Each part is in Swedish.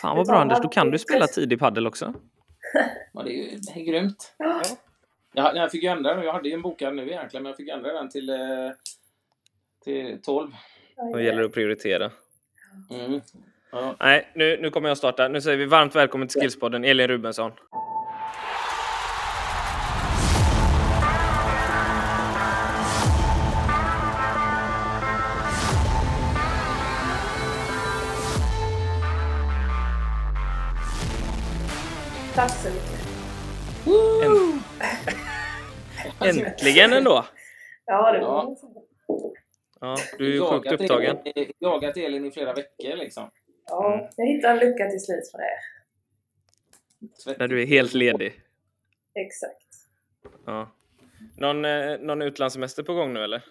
Fan vad bra Anders, då kan du spela tidig paddel också. Ja, det är ju det är grymt. Ja. Jag, jag fick ju ändra den. Jag hade ju en bokad nu egentligen, men jag fick ändra den till, eh, till 12. Då gäller det att prioritera. Mm. Ja. Nej, nu, nu kommer jag starta. Nu säger vi varmt välkommen till Skillspodden, Elin Rubensson. Mycket. Änt- Äntligen ändå! Ja, det Ja. var Ja, du är ju sjukt Jagat upptagen. Elin, jagat Elin i flera veckor liksom. Ja, jag hittade en lucka till slut för det. När du är helt ledig. Exakt. Ja. Någon, eh, någon utlandssemester på gång nu eller?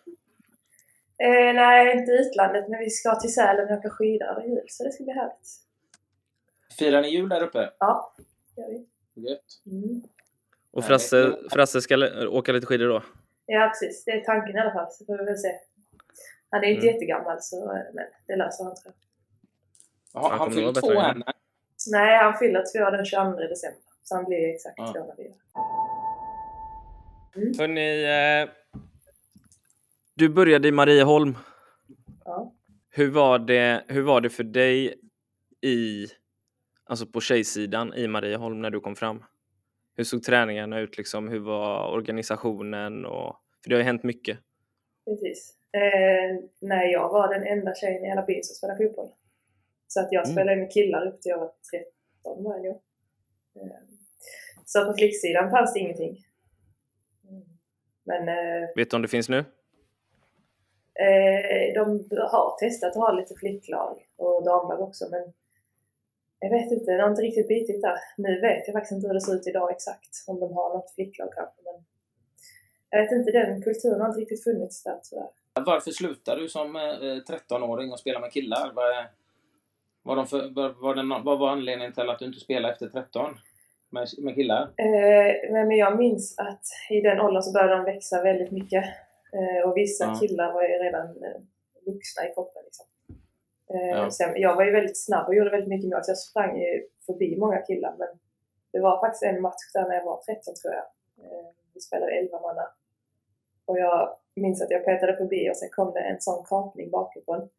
Eh, nej, inte utlandet, men vi ska till Sälen och åka skidor över jul, så det ska bli härligt. Firar ni jul där uppe? Ja, gör vi. Gött. Mm. Och Frasse, Frasse ska åka lite skidor då? Ja, precis. Det är tanken i alla fall, så får vi väl se. Han är ju inte Mm. jättegammal, så, eh, men det löser han tror jag. Jaha, Han fyller två än. Nej, han fyller två den 22 december, så han blir exakt Ja. två när vi gör. Hörrni, eh, du började i Marieholm. Ja. Hur var det, hur var det för dig i, alltså på tjejsidan i Marieholm när du kom fram? Hur såg träningarna ut liksom? Hur var organisationen? Och, för det har ju hänt mycket. Precis. Eh, nej, jag var den enda tjejen i hela byn som spelade fotboll. Så att jag Mm. spelade med killar upp till jag var 13 var jag. Eh, så på flicksidan fanns det ingenting. Mm. Men eh, Vet du om det finns nu? eh, de har testat att ha lite flicklag och damlag också men jag vet inte, det har inte riktigt bitit där. Nu vet jag faktiskt inte hur det ser ut idag exakt, om de har något flicklag kanske. Men jag vet inte, den kulturen har inte riktigt funnits där tyvärr. Varför slutade du som eh, 13-åring och spela med killar? Vad, var de för, var, var det, nå- vad var anledningen till att du inte spelade efter 13 med, med killar? Eh, men jag minns att i den åldern så började de växa väldigt mycket. Eh, och vissa Ja. killar var ju redan eh, vuxna i kroppen. Liksom. Eh, Ja. sen, jag var ju väldigt snabb och gjorde väldigt mycket mål så jag sprang ju förbi många killar. Men det var faktiskt en match där när jag var 13 tror jag. Eh, vi spelade 11 manna. Och jag minns att jag petade förbi och sen kom det en sån kapning bakifrån.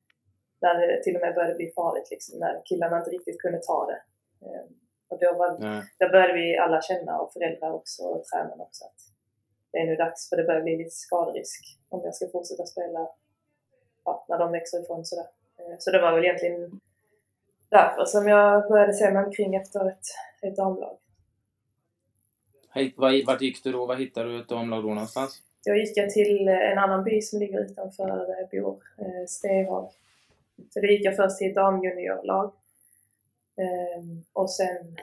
Där det till och med började bli farligt liksom, när killarna inte riktigt kunde ta det. Eh, och då var Ja. där började vi alla känna, och föräldrar också, och tränarna också, att det är nu dags för det börjar bli lite skaderisk om jag ska fortsätta spela ja, när de växer ifrån sådär. Eh, Så det var väl egentligen därför som jag började se mig omkring efter ett, ett damlag. Vart gick du då? Var hittade du ett damlag då någonstans? Då gick jag till en annan by som ligger utanför eh, eh, Stehag. Så då gick jag först till ett damjuniorlag. Ehm, och sen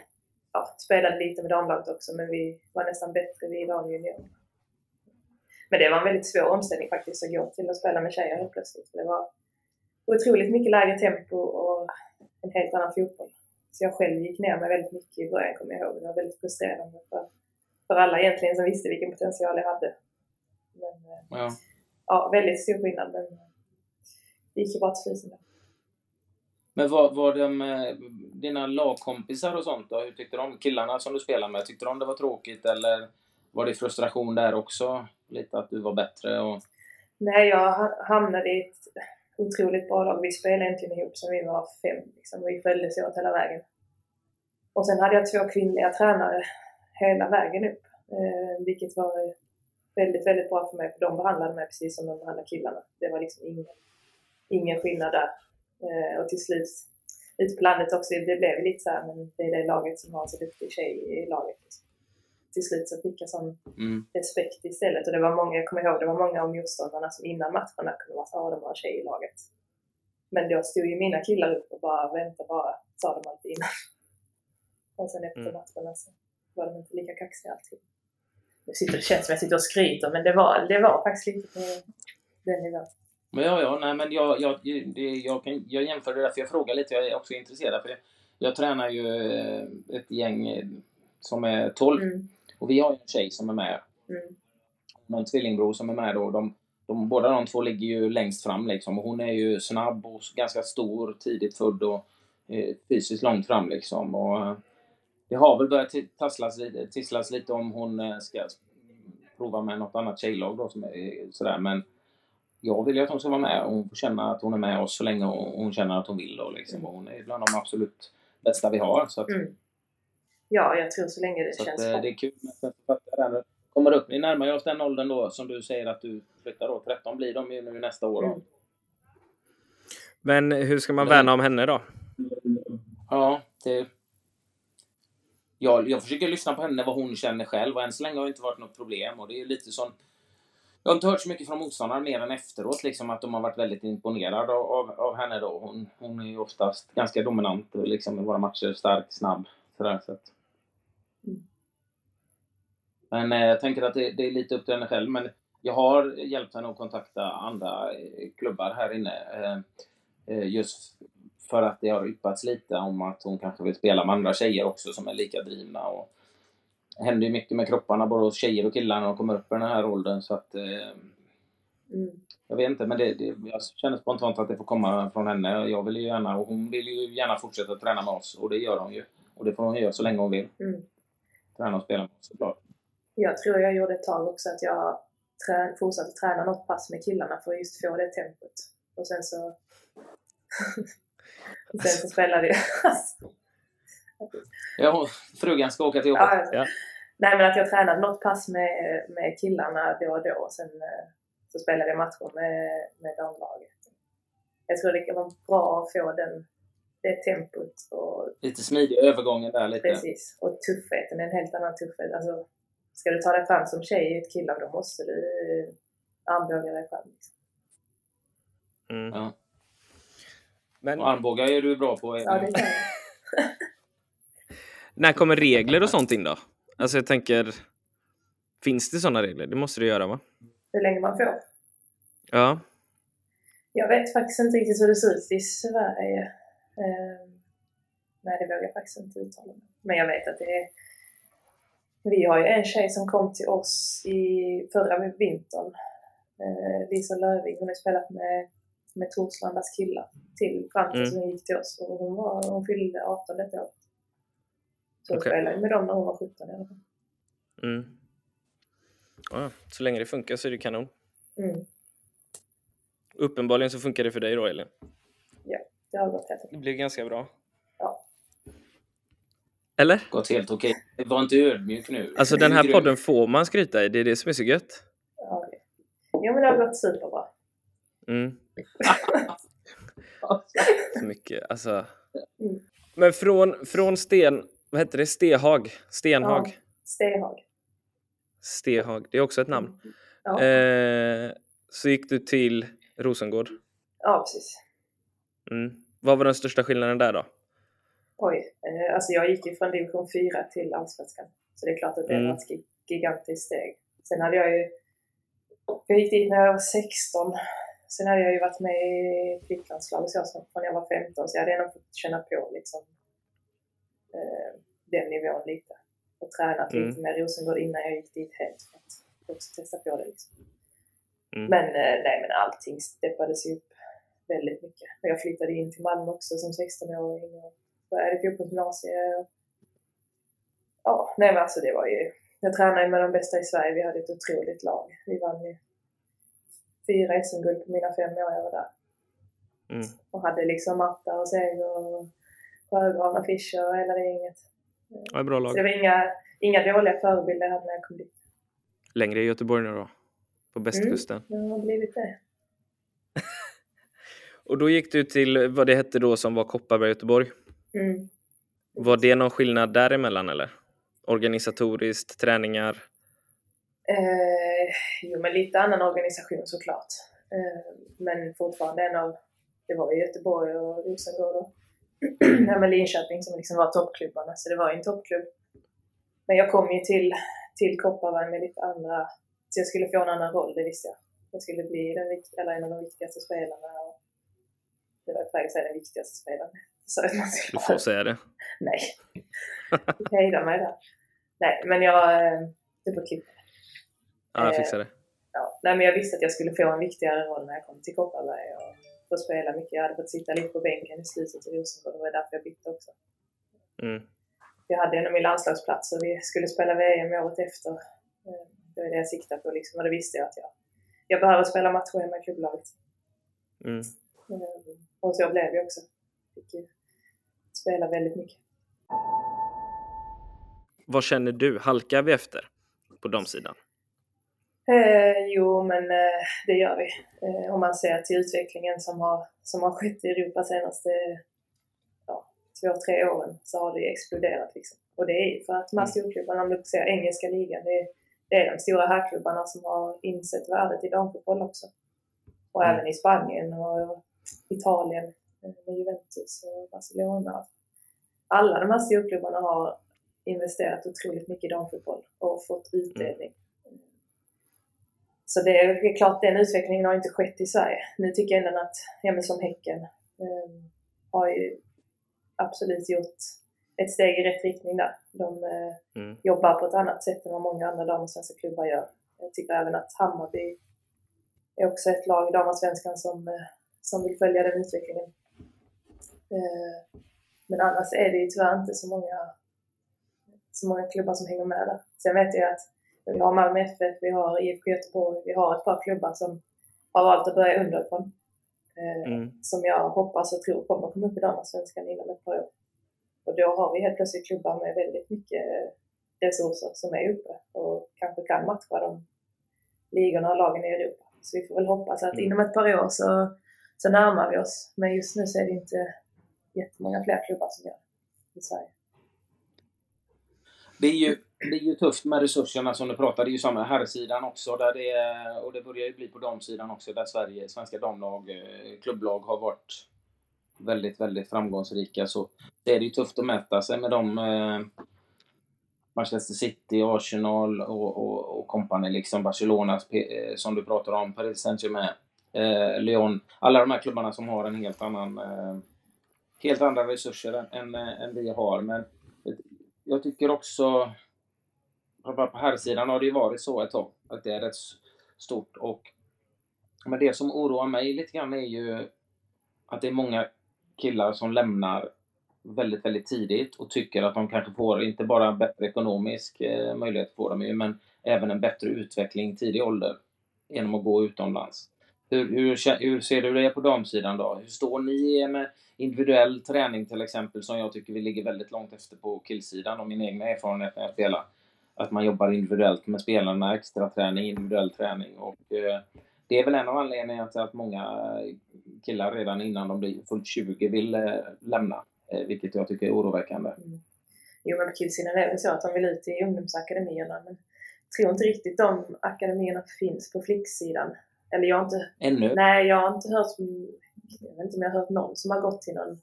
ja, spelade lite med damlaget också, men vi var nästan bättre vid damjunior. Men det var en väldigt svår omställning faktiskt att gå till att spela med tjejer helt plötsligt. Det var otroligt mycket lägre tempo och en helt annan fotboll. Så jag själv gick ner mig väldigt mycket i början, kommer jag ihåg. Det var väldigt frustrerande för, för alla egentligen som visste vilken potential jag hade. Men eh, Ja. ja, väldigt stor skillnad, men det gick ju bra till ändå. Men var, var de, eh, dina lagkompisar och sånt då? Hur tyckte de? Killarna som du spelade med, tyckte de det var tråkigt eller var det frustration där också? Lite att du var bättre och... Nej, jag ha- hamnade i ett otroligt bra lag. Vi spelade egentligen ihop som vi var fem. Liksom. Vi följdes åt hela vägen. Och sen hade jag två kvinnliga tränare hela vägen upp. Eh, vilket var väldigt, väldigt bra för mig. För de behandlade mig precis som de behandlade killarna. Det var liksom ingen, ingen skillnad där. Eh, och till slut, ute på landet också, det blev lite så här, men det är det laget som har en så duktig tjej i laget. Liksom. Till slut så fick jag sån Mm. respekt istället. Och det var många, jag kommer ihåg, det var många av motståndarna som innan matcherna kunde vara så, de har en tjej i laget. Men då stod ju mina killar upp och bara vänta bara, sa de alltid innan. Och sen efter Mm. matcherna så var de inte lika kaxiga alltid. Det, sitter, det känns som jag sitter och skryter, men det var, det var faktiskt lite på den nivån. Men ja, ja, nej men jag, jag, det, jag, kan, jag jämför det där för jag frågar lite, jag är också intresserad för jag, jag tränar ju eh, ett gäng eh, som är 12 Mm, och vi har ju en tjej som är med, mm, en tvillingbror som är med då. De, de, båda de två ligger ju längst fram liksom och hon är ju snabb och ganska stor, tidigt född och eh, fysiskt långt fram liksom. Och, eh, det har väl börjat tasslas, tisslas lite om hon eh, ska prova med något annat tjejlag då, som är sådär. Men jag vill ju att hon ska vara med och hon får känna att hon är med oss så länge hon känner att hon vill. Och liksom, och hon är bland de absolut bästa vi har. Så att, Mm. Ja, jag tror så länge det så känns att, eh, bra. det är kul med författare. Kommer upp, ni närmar er oss den åldern då som du säger att du flyttar då. 13 blir de ju nu nästa år. Då. Mm. Men hur ska man Men- värna om henne då? Ja, det... Jag, jag försöker lyssna på henne, vad hon känner själv. Och än så länge har det inte varit något problem. Och det är lite som... Jag har inte hört så mycket från motståndare mer än efteråt. Liksom, att de har varit väldigt imponerade av, av, av henne. Då. Hon, hon är ju oftast ganska dominant liksom, i våra matcher. Stark, snabb. Sådär, så att... Men eh, jag tänker att det, det är lite upp till henne själv. Men jag har hjälpt henne att kontakta andra eh, klubbar här inne. Eh, just för att det har yppats lite om att hon kanske vill spela med andra tjejer också som är lika drivna. Och det händer ju mycket med kropparna både hos tjejer och killar när de kommer upp i den här åldern. Så att, Mm. jag vet inte, men det, det, jag känner spontant att det får komma från henne. Jag vill ju gärna, och hon vill ju gärna fortsätta träna med oss. Och det gör hon ju. Och det får hon göra så länge hon vill. Mm. Träna och spela med såklart. Jag tror jag gjorde ett tag också att jag trä, fortsatte träna något pass med killarna för att just få det tempot. Och sen så... sen så spelade jag... Ja, frugan ska åka till jobbet. ja, Ja. Nej men att jag tränade något pass med, med killarna då och då och sen eh, så spelade jag matcher med, med damlaget. Jag tror det kan vara bra att få den, det tempot och Lite smidig övergången där lite. Precis. Och tuffheten är en helt annan tuffhet. Alltså, ska du ta dig fram som tjej i ett killar då måste du armbåga dig fram. Liksom. Mm. Ja. Men Och armbågar är du bra på. Ja, det kan jag. när kommer regler och sånt in då? Alltså jag tänker, finns det sådana regler? Det måste det göra va? Hur länge man får. Ja. Jag vet faktiskt inte riktigt hur det ser ut i Sverige. Eh, nej, det vågar jag faktiskt inte uttala mig. Men jag vet att det är... Vi har ju en tjej som kom till oss i förra vintern. Eh, Lisa Löving. Hon har spelat med, med Torslandas killar till fram till Mm. som hon gick till oss. Och hon, var, hon fyllde 18 detta år. Så hon Okej. spelade med dem när hon var 17 i alla fall. Mm. Ja, så länge det funkar så är det kanon. Mm. Uppenbarligen så funkar det för dig då Elin. Det har gått helt Det blev ganska bra. Ja. Eller? Gått helt okej. Var inte ödmjuk nu. Alltså den är här podden får man skryta i, det är det som är så gött. Ja, Jo men det har gått superbra. Mm. Så mycket, alltså. Mm. Men från, från Sten, vad heter det, Stehag? Stenhag? Ja. Stehag. Stehag, det är också ett namn. Ja, Eh, så gick du till Rosengård. ja precis. Mm. Vad var den största skillnaden där då? Oj, eh, alltså jag gick ju från division 4 till allsvenskan. Så det är klart att det Mm. var ett gi- gigantiskt steg. Sen hade jag ju... Jag gick dit när jag var 16. Sen hade jag ju varit med i flicklandslaget från jag var 15. Så jag hade ändå fått känna på liksom eh, den nivån lite. Och tränat Mm. lite med Rosengård innan jag gick dit helt för att också testa på det liksom. Mm. Men eh, nej men allting steppades upp väldigt mycket. Jag flyttade in till Malmö också som 16-åring och började fotbollsgymnasiet. Ja, nej men alltså det var ju... Jag tränade med de bästa i Sverige. Vi hade ett otroligt lag. Vi vann ju fyra SM-guld på mina fem år jag var där. Mm. Och hade liksom Matta och Seger och Sjögran och Fischer och hela det gänget. Ja, bra Så lag. det var inga, inga dåliga förebilder jag hade när jag kom dit. Längre i Göteborg nu då? På västkusten. Det har blivit det. Och då gick du till vad det hette då som var Kopparberg Göteborg. Mm. Var det någon skillnad däremellan eller? Organisatoriskt, träningar? Eh, jo, men lite annan organisation såklart. Eh, men fortfarande en av, det var ju Göteborg och Rosengård och men Linköping som liksom var toppklubbarna, så det var ju en toppklubb. Men jag kom ju till, till Kopparberg med lite andra, så jag skulle få en annan roll, det visste jag. Jag skulle bli den, eller en av de viktigaste spelarna. Och det var säga den viktigaste spelaren. Så att man Du får säga det. Nej. Jag hejdar mig där. Nej, men jag... eh, Det får klippa. Ja, jag Eh, fixar det. Ja, nej, men jag visste att jag skulle få en viktigare roll när jag kom till Kopparberg. Och få spela mycket. Jag hade fått sitta lite på bänken i slutet i Rosengård. Det var därför jag bytte också. Mm. Jag hade en av min landslagsplats och vi skulle spela VM året efter. Eh, det var det jag siktade på liksom, och det visste jag att jag, jag behöver spela matcher med klubblaget. Mm. Eh, och så blev det också. Fick ju spela väldigt mycket. Vad känner du? Halkar vi efter på damsidan? Eh, jo, men eh, det gör vi. Eh, om man ser till utvecklingen som har, som har skett i Europa senaste ja, två, tre åren så har det exploderat. Liksom. Och det är för att de här storklubbarna, om du ser engelska ligan, det är, det är de stora herrklubbarna som har insett värdet i damfotboll också. Och Mm. även i Spanien och Italien eh, med Juventus och Barcelona. Alla de här storklubbarna har investerat otroligt mycket i damfotboll och fått utdelning. Så det är klart, den utvecklingen har inte skett i Sverige. Nu tycker jag ändå att, ja som Häcken, eh, har ju absolut gjort ett steg i rätt riktning där. De eh, Mm. jobbar på ett annat sätt än vad många andra damsvenska klubbar gör. Jag tycker även att Hammarby är också ett lag i damallsvenskan som, eh, som vill följa den utvecklingen. Eh, men annars är det ju tyvärr inte så många, så många klubbar som hänger med där. Sen vet jag att vi har Malmö FF, vi har IFK Göteborg, vi har ett par klubbar som har valt att börja underifrån. Eh, Mm. Som jag hoppas och tror kommer komma upp i damallsvenskan inom ett par år. Och då har vi helt plötsligt klubbar med väldigt mycket resurser som är uppe och kanske kan matcha de ligorna och lagen i Europa. Så vi får väl hoppas att Mm. inom ett par år så, så närmar vi oss. Men just nu så är det inte jättemånga fler klubbar som gör det i Sverige. Det är ju, det är ju tufft med resurserna som du pratade. Det är ju samma herrsidan också. Där det är, och det börjar ju bli på damsidan också. Där Sverige, svenska damlag, eh, klubblag har varit väldigt, väldigt framgångsrika. Så det är ju tufft att mäta sig med de eh, Manchester City, Arsenal och, och, och company. Liksom Barcelona eh, som du pratar om. Paris Saint-Germain, eh, Lyon. Alla de här klubbarna som har en helt annan eh, helt andra resurser än, än, eh, än vi har. Men jag tycker också, på här sidan har det ju varit så ett tag, att det är rätt stort. Och, men det som oroar mig lite grann är ju att det är många killar som lämnar väldigt, väldigt tidigt och tycker att de kanske får, inte bara bättre ekonomisk eh, möjlighet får de ju, men även en bättre utveckling i tidig ålder genom att gå utomlands. Hur, hur, hur ser du det på damsidan då? Hur står ni med individuell träning till exempel som jag tycker vi ligger väldigt långt efter på killsidan och min egna erfarenhet när jag spelar. Att man jobbar individuellt med spelarna, extra träning, individuell träning och eh, det är väl en av anledningarna till att många killar redan innan de blir fullt 20 vill eh, lämna, eh, vilket jag tycker är oroväckande. Mm. Jo, men på killsidan är det väl så att de vill ut i ungdomsakademierna, men jag tror inte riktigt de akademierna finns på flicksidan. Eller jag har inte... Ännu? Nej, jag har inte hört... Jag vet inte om jag har hört någon som har gått till någon...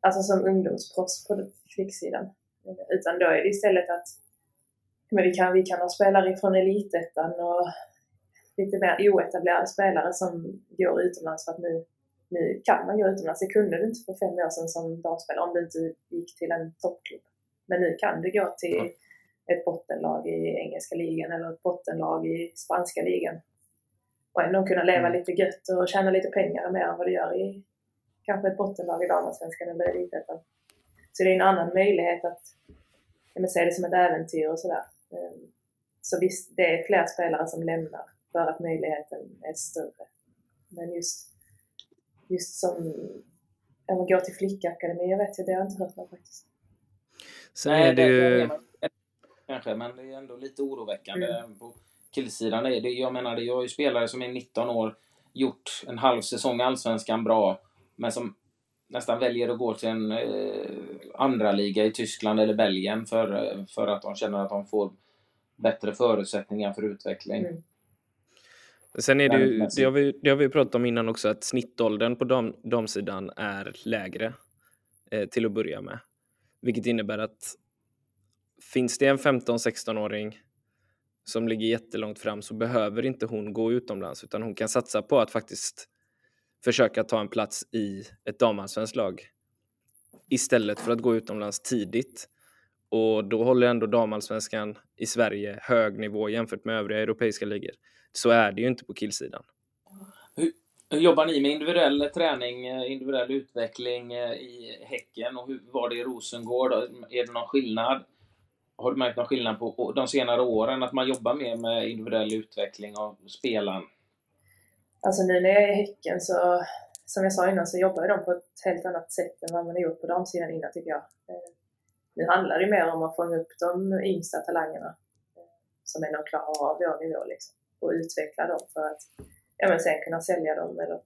Alltså som ungdomsproffs på flicksidan. Utan då är det istället att men vi, kan, vi kan ha spelare från elitettan och lite mer oetablerade spelare som går utomlands för att nu, nu kan man gå utomlands. Det kunde du inte för fem år sedan som damspelare om du inte gick till en toppklubb. Men nu kan du gå till ett bottenlag i engelska ligan eller ett bottenlag i spanska ligan. Och ändå kunna leva Mm. lite gött och tjäna lite pengar mer än vad du gör i kanske ett bottenlag i damallsvenskan eller elitettan. Så det är en annan möjlighet att men, se det som ett äventyr och sådär. Ehm, Så visst, det är fler spelare som lämnar för att möjligheten är större. Men just, just som ja, man går till flickakademi, jag vet ju, det har jag inte hört något faktiskt. Sen är det ju... Kanske, men det är ändå lite oroväckande Mm. på killsidan. Det är det, jag menar, det, jag har ju spelare som är 19 år, gjort en halv säsong i Allsvenskan bra, men som nästan väljer att gå till en eh, andra liga i Tyskland eller Belgien för, eh, för att de känner att de får bättre förutsättningar för utveckling. Mm. Sen är det ju, det har, vi, det har vi pratat om innan också, att snittåldern på dam, damsidan är lägre eh, till att börja med. Vilket innebär att finns det en 15-16-åring som ligger jättelångt fram så behöver inte hon gå utomlands utan hon kan satsa på att faktiskt försöka ta en plats i ett damallsvenskt lag istället för att gå utomlands tidigt. Och då håller ändå damallsvenskan i Sverige hög nivå jämfört med övriga europeiska ligor. Så är det ju inte på killsidan. Hur jobbar ni med individuell träning, eh, individuell utveckling eh, i Häcken och hur var det i Rosengård? Är det någon skillnad? Har du märkt någon skillnad på de senare åren att man jobbar mer med individuell utveckling av spelaren? Alltså nu när jag är i Häcken så, som jag sa innan, så jobbar de på ett helt annat sätt än vad man har gjort på damsidan innan tycker jag. Eh, nu handlar det mer om att fånga upp de yngsta talangerna eh, som ändå klarar av vår nivå liksom, och utveckla dem för att ja, men sen kunna sälja dem eller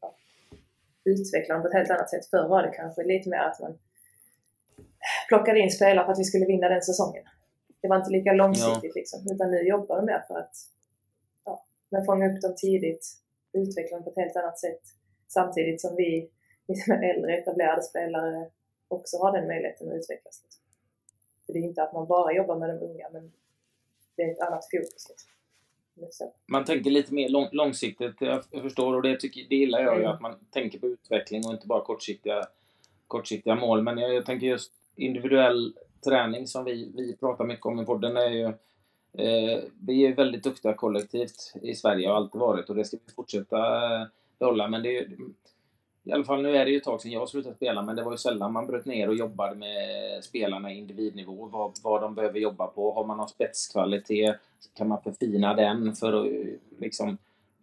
ja, utveckla dem på ett helt annat sätt. Förr var det kanske lite mer att man plockade in spelare för att vi skulle vinna den säsongen. Det var inte lika långsiktigt ja. liksom, utan nu jobbar de mer för att ja, men fånga upp dem tidigt, utveckla dem på ett helt annat sätt samtidigt som vi mer äldre etablerade spelare också har den möjligheten att utvecklas. Liksom. För det är inte att man bara jobbar med de unga men det är ett annat fokus. Liksom. Man tänker lite mer lång, långsiktigt, jag förstår, och det, tycker, det gillar jag ju, mm. att man tänker på utveckling och inte bara kortsiktiga, kortsiktiga mål. Men jag, jag tänker just individuell träning som vi, vi pratar mycket om i podden är ju eh, vi är väldigt duktiga kollektivt i Sverige och alltid varit och det ska vi fortsätta eh, behålla. Men det är, i alla fall nu är det ju ett tag sedan jag slutade spela, men det var ju sällan man bröt ner och jobbade med spelarna i individnivå. Vad, vad de behöver jobba på. Har man någon spetskvalitet kan man förfina den för att eh, liksom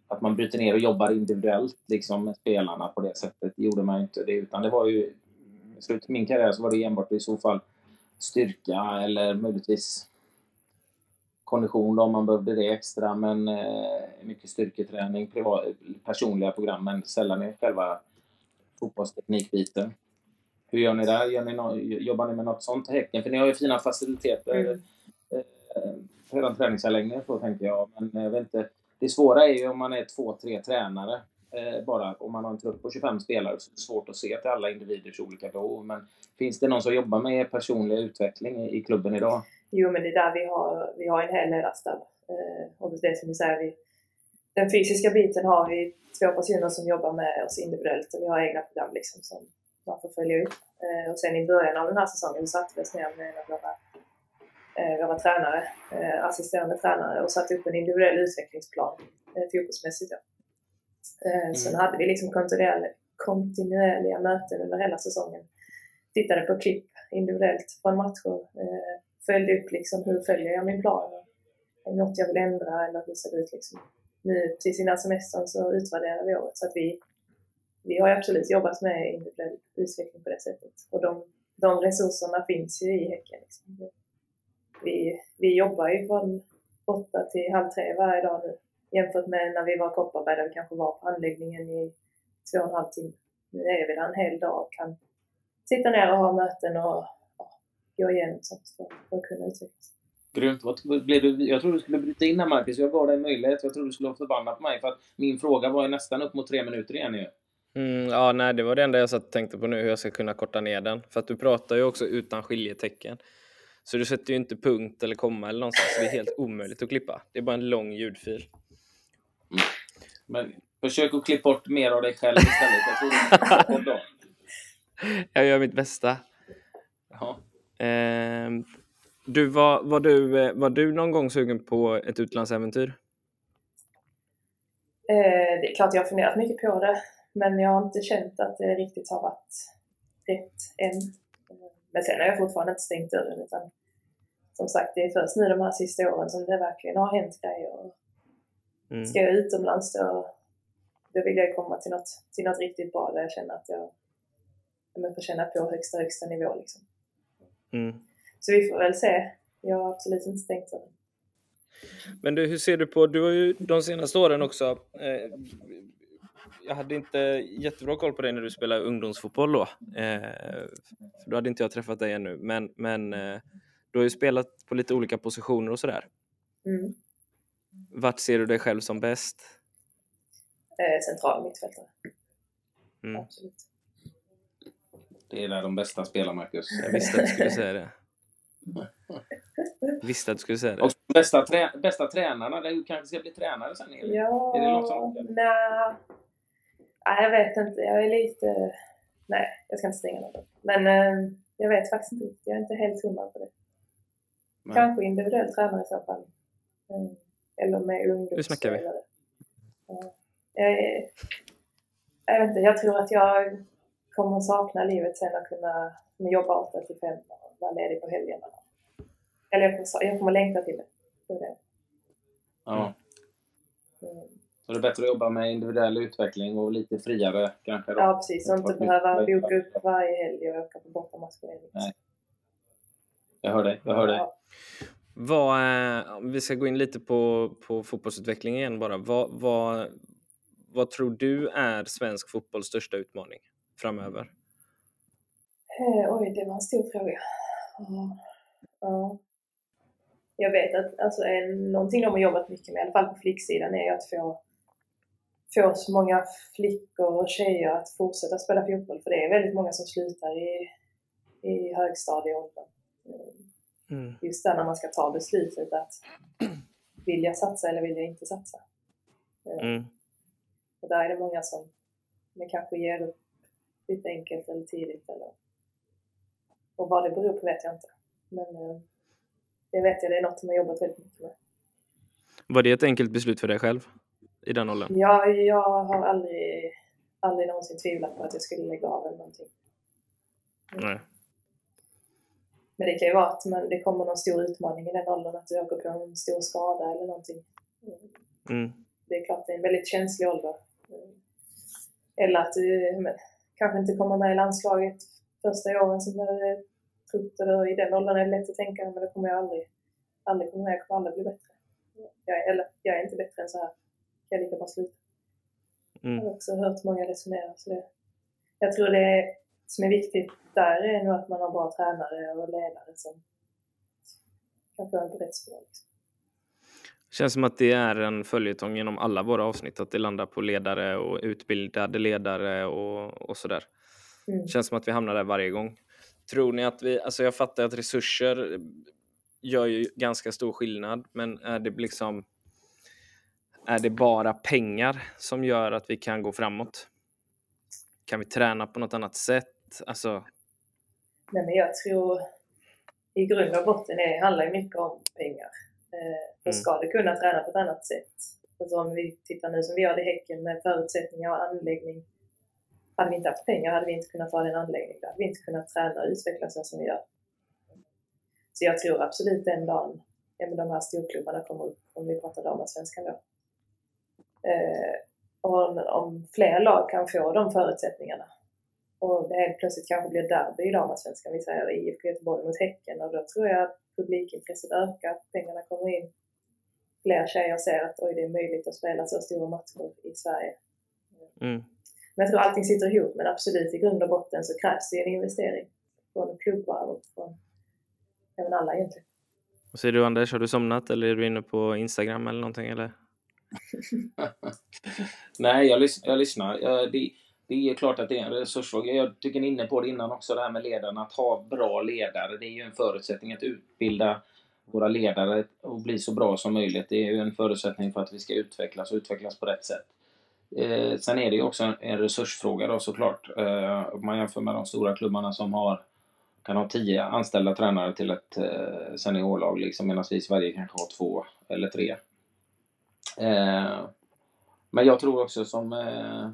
att man bryter ner och jobbar individuellt liksom, med spelarna på det sättet. Det gjorde man ju inte. Det, utan det var ju slutet av min karriär så var det enbart i så fall styrka eller möjligtvis kondition då, om man behövde det extra. Men eh, mycket styrketräning, privat, personliga program, men sällan i själva fotbollsteknikbiten. Hur gör ni där? Gör ni no jobbar ni med något sånt i Häcken? För ni har ju fina faciliteter. Mm. Eh, redan träningsanläggningar så tänker jag. Men jag vet inte. Det svåra är ju om man är två, tre tränare. Eh, bara om man har en trupp på 25 spelare så är det svårt att se till alla individers olika behov. Men finns det någon som jobbar med personlig utveckling i klubben idag? Jo, men det är där vi har, vi har en hel ledarstab. Eh, och det som du säger, vi, den fysiska biten har vi två personer som jobbar med oss individuellt och vi har egna program liksom som man får följa upp. Eh, och sen i början av den här säsongen satte vi oss ner med en av våra, eh, våra tränare, eh, assisterande tränare och satte upp en individuell utvecklingsplan eh, fotbollsmässigt. Ja. Eh, mm. Sen hade vi liksom kontinuerliga, möten under hela säsongen. Tittade på klipp individuellt från matcher. Eh, följde upp liksom hur följer jag min plan? Är det något jag vill ändra eller hur ser det ut liksom? nu till sina semestern så utvärderar vi året. Så att vi, vi har absolut jobbat med individuell utveckling på det sättet. Och de, de resurserna finns ju i Häcken. Liksom. Vi, vi jobbar ju från åtta till halv tre varje dag nu jämfört med när vi var i Kopparberg där vi kanske var på anläggningen i två och en halv timme. Nu är vi där en hel dag och kan sitta ner och ha möten och ja, gå igenom sånt för, för att kunna utvecklas. Grymt. Vad blev du, jag trodde du skulle bryta in här Marcus. Jag gav dig en möjlighet. Jag trodde du skulle vara förbannad på mig. För att min fråga var ju nästan upp mot tre minuter igen ju. Mm, ja, nej, det var det enda jag satt och tänkte på nu, hur jag ska kunna korta ner den. För att du pratar ju också utan skiljetecken. Så du sätter ju inte punkt eller komma eller någonstans. Så det är helt omöjligt att klippa. Det är bara en lång ljudfil. Men försök att klippa bort mer av dig själv istället. Jag, tror jag gör mitt bästa. Jaha. Eh, du, var, var, du, eh, var du någon gång sugen på ett utlandsäventyr? Eh, det är klart jag har funderat mycket på det, men jag har inte känt att det riktigt har varit rätt än. Men sen har jag fortfarande inte stängt dörren utan som sagt, det är först nu de här sista åren som det verkligen har hänt grejer. Mm. Ska jag utomlands då, då vill jag komma till något, till något riktigt bra där jag känner att jag, jag får känna på högsta, högsta nivå. Liksom. Mm. Så vi får väl se. Jag har absolut inte stängt dörren. Men du, hur ser du på, du har ju de senaste åren också, eh, jag hade inte jättebra koll på dig när du spelade ungdomsfotboll då. Eh, för då hade inte jag träffat dig ännu, men, men eh, du har ju spelat på lite olika positioner och sådär. Mm. Vart ser du dig själv som bäst? Eh, central mittfältare. Mm. Absolut. Det är där de bästa spelar, Marcus. Jag visste att du skulle säga det. Visste att du skulle säga det. Och bästa, trä bästa tränarna, du kanske ska bli tränare sen? Eller? Ja, är det något sånt? Nej. nej, jag vet inte. Jag är lite... Nej, jag ska inte stänga något. Men eh, jag vet faktiskt inte. Jag är inte helt hundra på det. Nej. Kanske individuell tränare i så fall. Mm. Eller med ungdoms... Nu snackar vi. Ja. Jag är, jag vet inte, jag tror att jag kommer att sakna livet sen att kunna jobba 8 till 5 och vara ledig på helgerna. Eller jag kommer, jag kommer längta till det. det, det. Ja. Mm. Så det är bättre att jobba med individuell utveckling och lite friare kanske? Då. Ja, precis. Och inte behöva boka upp varje helg och åka på bortamatch. Nej. Jag hör dig. Jag hör dig. Ja. Vad, eh, om vi ska gå in lite på, på fotbollsutveckling igen bara. Vad, vad, vad tror du är svensk fotbolls största utmaning framöver? Eh, oj, det var en stor fråga. Ja. Ja. Jag vet att alltså, en, någonting de har jobbat mycket med, i alla fall på flicksidan, är att få, få så många flickor och tjejer att fortsätta spela fotboll. För det är väldigt många som slutar i, i högstadieåldern. Mm. Mm. Just där när man ska ta beslutet att vill jag satsa eller vill jag inte satsa? Eh, Mm. Och där är det många som men kanske ger upp lite enkelt eller tidigt. Eller... Och vad det beror på vet jag inte. Men eh, det vet jag, det är något som jag jobbat väldigt mycket med. Var det ett enkelt beslut för dig själv i den åldern? Ja, jag har aldrig, aldrig någonsin tvivlat på att jag skulle lägga av eller någonting. Nej. Men det kan ju vara att man, det kommer någon stor utmaning i den åldern, att du åker på en stor skada eller någonting. Mm. Det är klart det är en väldigt känslig ålder. Eller att du men, kanske inte kommer med i landslaget första åren som är trött och i den åldern är det lätt att tänka men det kommer jag aldrig, aldrig komma med, jag kommer aldrig bli bättre. Jag är, eller jag är inte bättre än så här. Jag lika bara sluta. Jag Mm. har också hört många resonera. Så det, jag tror det som är viktigt där är nog att man har bra tränare och ledare som kan få en på rätt spår. Liksom. Känns som att det är en följetong genom alla våra avsnitt, att det landar på ledare och utbildade ledare och, och sådär. Mm. Känns som att vi hamnar där varje gång. Tror ni att vi, alltså jag fattar att resurser gör ju ganska stor skillnad, men är det liksom är det bara pengar som gör att vi kan gå framåt? Kan vi träna på något annat sätt? Alltså, Nej, men jag tror i grund och botten det handlar mycket om pengar. Eh, och Mm. ska du kunna träna på ett annat sätt, alltså om vi tittar nu som vi gör i Häcken med förutsättningar och anläggning. Hade vi inte haft pengar hade vi inte kunnat ha den anläggningen. Då hade vi inte kunnat träna och utvecklas så som vi gör. Så jag tror absolut den dagen ja, men de här storklubbarna kommer upp, om vi pratar damallsvenskan då. Eh, och om, om fler lag kan få de förutsättningarna och det helt plötsligt kanske blir derby i damallsvenskan, vi säger IFK Göteborg mot Häcken och då tror jag att publikintresset ökar, pengarna kommer in. Fler tjejer ser att oj, det är möjligt att spela så stora matcher i Sverige. mm. Men jag tror allting sitter ihop, men absolut i grund och botten så krävs det en investering från klubbar och från även alla egentligen. Vad säger du Anders, har du somnat eller är du inne på Instagram eller någonting? Eller? Nej, jag, lys jag lyssnar. Jag, det, det är klart att det är en resursfråga. Jag tycker ni är inne på det innan också, det här med ledarna. Att ha bra ledare, det är ju en förutsättning att utbilda våra ledare och bli så bra som möjligt. Det är ju en förutsättning för att vi ska utvecklas och utvecklas på rätt sätt. Eh, sen är det ju också en, en resursfråga då såklart. Eh, om man jämför med de stora klubbarna som har kan ha tio anställda tränare till ett eh, seniorlag liksom, medan vi i Sverige kanske har två eller tre. Eh, men jag tror också som, eh,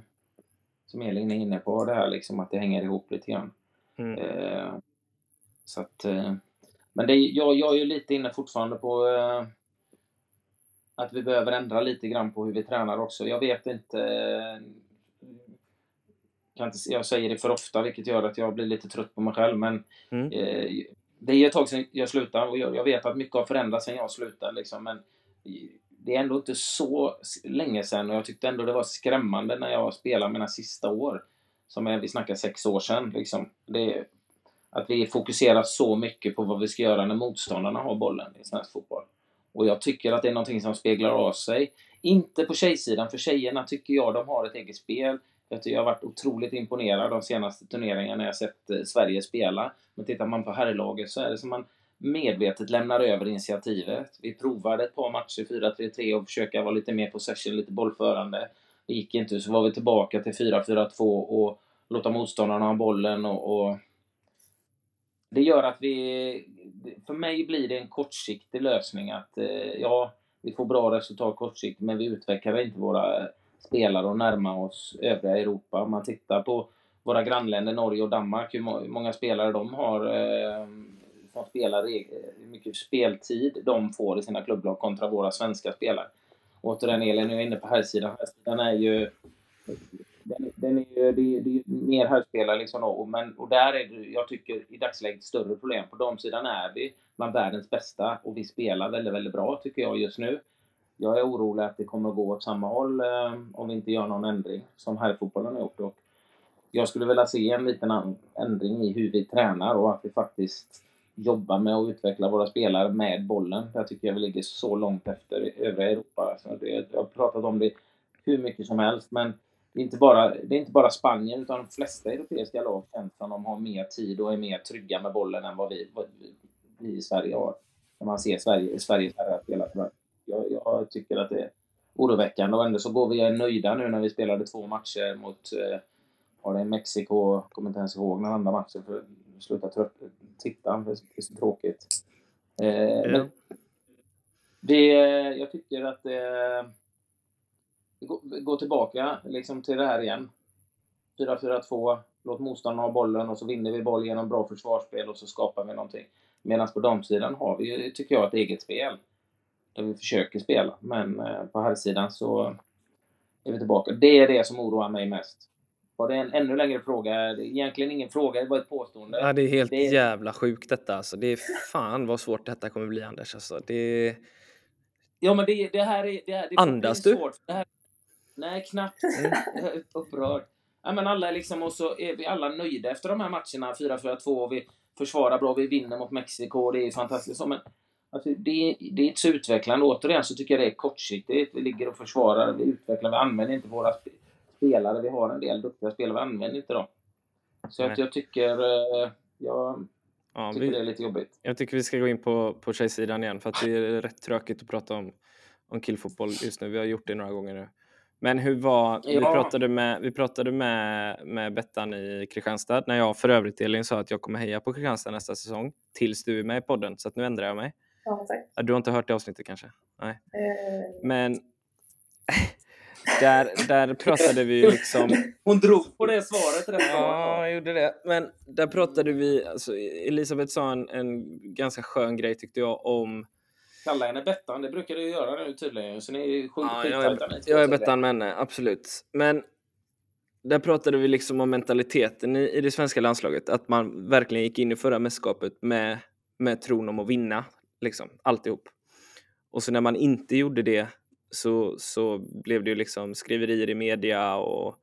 som Elin är inne på det här liksom att det hänger ihop lite grann. Mm. Eh, så att, eh, men det, jag, jag är ju lite inne fortfarande på eh, att vi behöver ändra lite grann på hur vi tränar också. Jag vet inte, eh, kan inte jag säger det för ofta vilket gör att jag blir lite trött på mig själv men Mm. eh, det är ett tag sedan jag slutade och jag, jag vet att mycket har förändrats sedan jag slutade liksom, men det är ändå inte så länge sedan och jag tyckte ändå det var skrämmande när jag spelade mina sista år. Som är, vi snackar sex år sedan. Liksom. Det, att vi fokuserar så mycket på vad vi ska göra när motståndarna har bollen i svensk fotboll. Och jag tycker att det är någonting som speglar av sig. Inte på tjejsidan, för tjejerna tycker jag de har ett eget spel. Jag, tycker jag har varit otroligt imponerad de senaste turneringarna när jag sett eh, Sverige spela. Men tittar man på herrlaget så är det som man medvetet lämnar över initiativet. Vi provade ett par matcher 4-3-3 och försöka vara lite mer possession, lite bollförande. Det gick inte, så var vi tillbaka till 4-4-2 och låta motståndarna ha bollen och, och det gör att vi... För mig blir det en kortsiktig lösning att eh, ja, vi får bra resultat kortsiktigt men vi utvecklar inte våra spelare och närmar oss övriga Europa. Om man tittar på våra grannländer Norge och Danmark, hur många spelare de har eh, som spelar, eh, hur mycket speltid de får i sina klubblag kontra våra svenska spelare. Återigen Elin, nu är inne på här sidan. Här sidan är ju den, den är ju, det, det är mer herrspelare liksom och, men, och där är det, jag tycker i dagsläget större problem. På damsidan är vi bland världens bästa och vi spelar väldigt, väldigt bra tycker jag just nu. Jag är orolig att det kommer att gå åt samma håll eh, om vi inte gör någon ändring som herrfotbollen har gjort. Och jag skulle vilja se en liten ändring i hur vi tränar och att vi faktiskt jobba med att utveckla våra spelare med bollen. Där tycker jag vi ligger så långt efter övriga Europa. Så det, jag har pratat om det hur mycket som helst, men det är inte bara, det är inte bara Spanien, utan de flesta europeiska lag känns som de har mer tid och är mer trygga med bollen än vad vi, vad vi i Sverige har. När man ser Sverige, Sveriges herrar spela. Jag, jag tycker att det är oroväckande och ändå så går vi nöjda nu när vi spelade två matcher mot eh, var det Mexiko, jag kommer inte ens ihåg den andra matchen för att sluta trött, titta, det är så tråkigt. Eh, mm. det, jag tycker att eh, gå, gå tillbaka liksom till det här igen. 4-4-2, låt motståndarna ha bollen och så vinner vi boll genom bra försvarsspel och så skapar vi någonting. Medan på damsidan har vi, tycker jag, ett eget spel. Där vi försöker spela. Men eh, på herrsidan så är vi tillbaka. Det är det som oroar mig mest. Var det en ännu längre fråga? Egentligen ingen fråga, det var ett påstående. Ja, det är helt det är... jävla sjukt detta alltså. Det är fan vad svårt detta kommer bli Anders. Alltså, det... Ja, men det, det här är... Det här, det Andas du? Svårt. Det här, Nej, knappt. Mm. Jag är upprörd. Ja, men alla är liksom, och så är vi alla nöjda efter de här matcherna. 4-4-2, vi försvarar bra, vi vinner mot Mexiko, det är fantastiskt. Men alltså, det, det är inte så utvecklande. Återigen så tycker jag det är kortsiktigt. Vi ligger och försvarar, vi utvecklar, vi använder inte våra spelare. Vi har en del duktiga spelare, vi använder inte dem. Så jag, jag tycker... Eh, jag, Ja, tycker vi, det är lite jobbigt. Jag tycker vi ska gå in på, på tjejsidan igen för att det är rätt tråkigt att prata om, om killfotboll just nu. Vi har gjort det några gånger nu. Men hur var, ja. vi pratade, med, vi pratade med, med Bettan i Kristianstad när jag för övrigt Elin sa att jag kommer heja på Kristianstad nästa säsong tills du är med i podden så att nu ändrar jag mig. Ja, tack. Du har inte hört det avsnittet kanske? Nej. Uh... Men där, där pratade vi liksom... Hon drog på det svaret rätt Ja, jag gjorde det. Men där pratade vi, alltså, Elisabeth sa en, en ganska skön grej tyckte jag om kalla henne Bettan. Det brukar du göra nu tydligen. Så ni är ju ja, jag är, jag är Bettan med henne, absolut. Men där pratade vi liksom om mentaliteten i, i det svenska landslaget. Att man verkligen gick in i förra mästerskapet med, med tron om att vinna. Liksom, alltihop. Och så när man inte gjorde det så, så blev det ju liksom skriverier i media och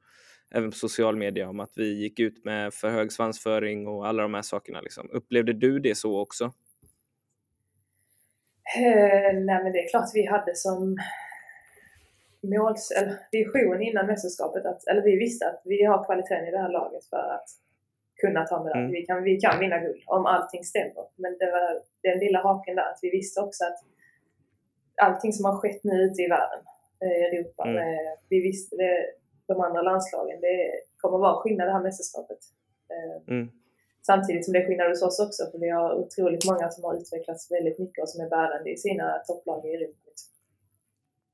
även på social media om att vi gick ut med för hög svansföring och alla de här sakerna. Liksom. Upplevde du det så också? Eh, nej men det är klart vi hade som måls, eller vision innan mästerskapet, att, eller vi visste att vi har kvaliteten i det här laget för att kunna ta medalj. Mm. Vi, kan, vi kan vinna guld om allting stämmer. Men det var den lilla haken där, att vi visste också att allting som har skett nu ute i världen, eh, i Europa, mm. med, vi visste det, de andra landslagen, det kommer vara skillnad det här mästerskapet. Eh, mm. Samtidigt som det är skillnad hos oss också, för vi har otroligt många som har utvecklats väldigt mycket och som är bärande i sina topplag i Europa.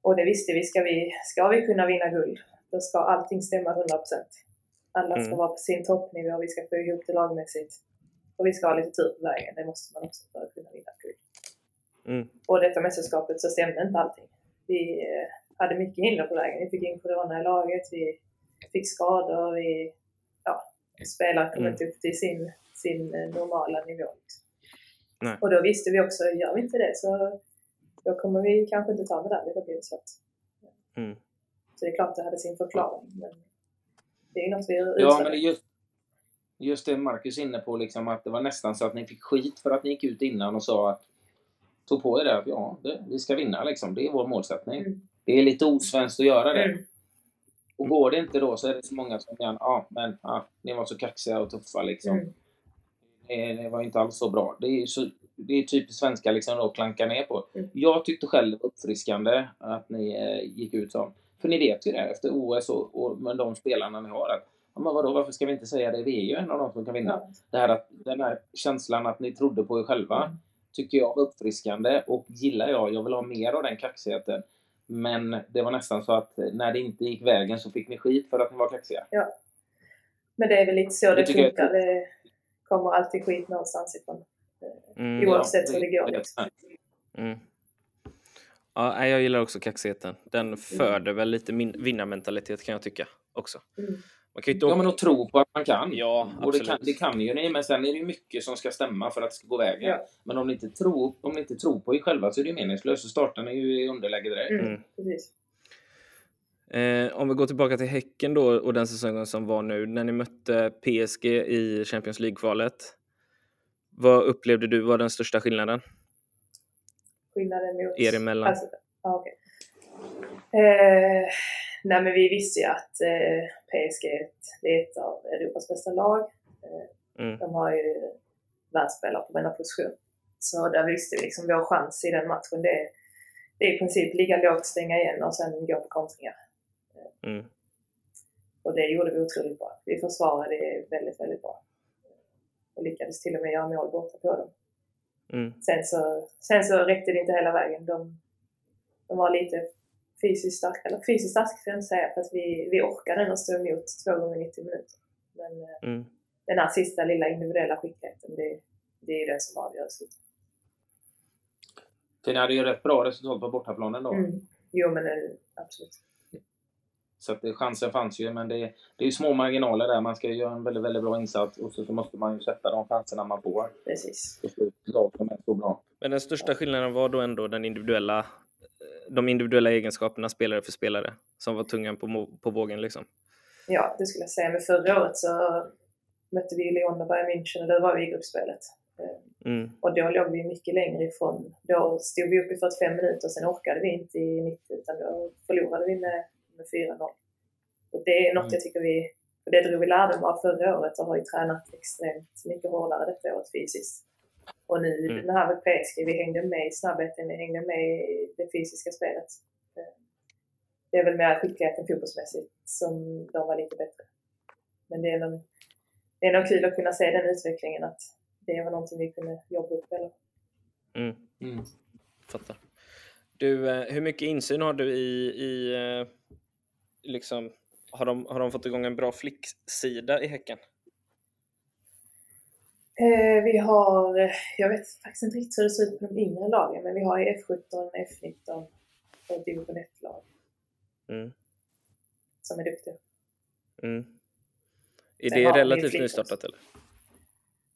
Och det visste vi, ska vi, ska vi kunna vinna guld, då ska allting stämma 100%. Alla ska mm. vara på sin toppnivå, vi ska få ihop det lagmässigt. Och vi ska ha lite tur på vägen, det måste man också för att kunna vinna guld. Mm. Och detta mästerskapet så stämde inte allting. Vi eh, hade mycket hinder på vägen. Vi fick in corona i laget, vi fick skador, vi ja, spelare kom mm. inte upp till sin sin eh, normala nivå. Nej. Och då visste vi också, gör vi inte det så då kommer vi kanske inte ta medalj, då blir det svårt. Mm. Så det är klart att det hade sin förklaring, men det är ju något vi Ja, men det är just, just det Marcus är inne på, liksom, att det var nästan så att ni fick skit för att ni gick ut innan och sa att tog på er det att ja, det, vi ska vinna liksom. Det är vår målsättning. Mm. Det är lite osvenskt att göra det. Mm. Och går det inte då så är det så många som kan, ja men ja, ni var så kaxiga och tuffa liksom. Mm det var inte alls så bra. Det är, så, det är typiskt svenska liksom att klanka ner på. Mm. Jag tyckte själv det var uppfriskande att ni eh, gick ut som... För ni vet ju det efter OS och, och med de spelarna ni har. Att, ja, men vadå, varför ska vi inte säga det? Vi är ju en av de som kan vinna. Mm. Det här att, den här känslan att ni trodde på er själva mm. Tycker jag uppfriskande och gillar jag. Jag vill ha mer av den kaxigheten. Men det var nästan så att när det inte gick vägen så fick ni skit för att ni var kaxiga. Ja. Men det är väl lite så det, Det tycker jag- funkar. Det kommer alltid skit någonstans ifrån. Mm. Oavsett hur det går. Liksom. Mm. Ja, jag gillar också kaxigheten. Den föder väl lite min- vinnarmentalitet kan jag tycka också. Mm. Man kan ju inte Ja, men att tro på att man kan. Ja, och det absolut. kan, det kan ju ni, men sen är det ju mycket som ska stämma för att det ska gå vägen. Ja. Men om ni, inte tror, om ni inte tror på er själva så är det ju meningslöst. Så startar ni ju i underläge direkt. Mm. Mm. Precis. Eh, om vi går tillbaka till Häcken då och den säsongen som var nu. När ni mötte PSG i Champions League-kvalet. Vad upplevde du var den största skillnaden? Skillnaden mot... Er emellan? Alltså, okej. eh, nej men vi visste ju att eh, PSG är ett, det är ett av Europas bästa lag. Eh, Mm. de har ju världsspelare på varenda position. Så där visste vi liksom vår chans i den matchen. Det är, det är i princip ligga lågt, stänga igen och sen gå på kontringar. Mm. Och det gjorde vi otroligt bra. Vi försvarade det väldigt, väldigt bra. Och lyckades till och med göra mål borta på dem. Mm. Sen så, sen så räckte det inte hela vägen. De, de var lite fysiskt starka, eller fysiskt starka kan jag inte säga, för att vi, vi orkade ändå stå emot två gånger 90 minuter. Men eh, Mm. den här sista lilla individuella skickligheten, det, det är ju den som avgör slutet. Ni hade ju rätt bra resultat på bortaplanen då. Mm. Jo men eh, absolut. Så att det, chansen fanns ju, men det, det är ju små marginaler där. Man ska ju göra en väldigt, väldigt bra insats och så, så måste man ju sätta de chanserna man får. Precis. Lag som är så bra. Men den största skillnaden var då ändå den individuella, eh, de individuella egenskaperna spelare för spelare som var tungan på, på vågen liksom. Ja, det skulle jag säga. Men förra året så mötte vi Lyon och Bayern München och då var vi i gruppspelet. Mm. Och då låg vi mycket längre ifrån. Då stod vi upp i 45 minuter och sen orkade vi inte i 90 utan då förlorade vi med, med 4-0. Och det är något Mm. jag tycker vi, och det drog vi lärdom av förra året och har ju tränat extremt mycket hårdare detta året fysiskt. Och nu Mm. det här med PSG, vi hängde med i snabbheten, vi hängde med i det fysiska spelet. Det är väl mer skickligheten fotbollsmässigt som de var lite bättre. Men det är nog, det är nog kul att kunna se den utvecklingen att det var någonting vi kunde jobba upp. Eller? Mm. Mm. Fattar. Du, eh, hur mycket insyn har du i, i eh, liksom, har de, har de fått igång en bra flicksida i Häcken? Eh, vi har, eh, jag vet faktiskt inte riktigt hur det ser ut på de yngre lagen, men vi har ju F17, F19 och division 1-lag Mm. som är duktiga. Mm. Är Sen det relativt nystartat eller?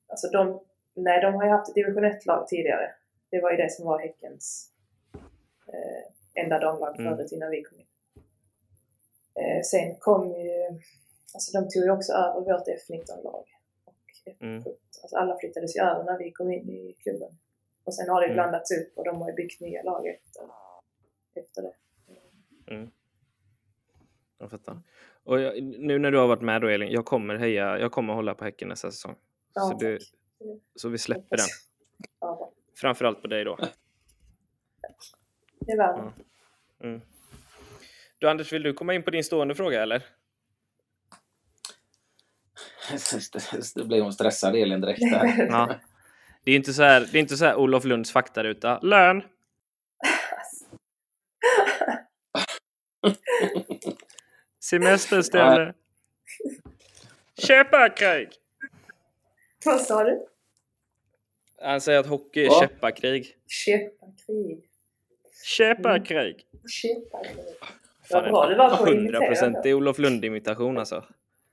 Alltså de, nej, de har ju haft ett division 1-lag tidigare. Det var ju det som var Häckens eh, enda damlag Mm. förut innan vi kom in. Eh, sen kom ju, alltså de tog ju också över vårt F19-lag. Och F17. Mm. Alltså alla flyttades ju över när vi kom in i klubben. Och sen har det Mm. blandats upp och de har ju byggt nya lag efter, efter det. Mm. Jag fattar. Och jag, nu när du har varit med då Elin, jag kommer heja, jag kommer hålla på Häcken nästa säsong. Ja, så, du, så vi släpper den. Ja. Framförallt på dig då. det det. Ja. Mm. Du Anders, vill du komma in på din stående fråga eller? Det blev hon stressad Elin direkt där. Ja. Det är inte så här, det är inte så här Olof Lunds faktaruta. Lön! Semesterställe. Käppakrig! Vad sa du? Han säger att hockey är Ja. käppakrig. Käppakrig. Käppakrig! Käppakrig. Fan, Vad bra du var på att 100 imitera. procent i Olof Lund-imitation alltså.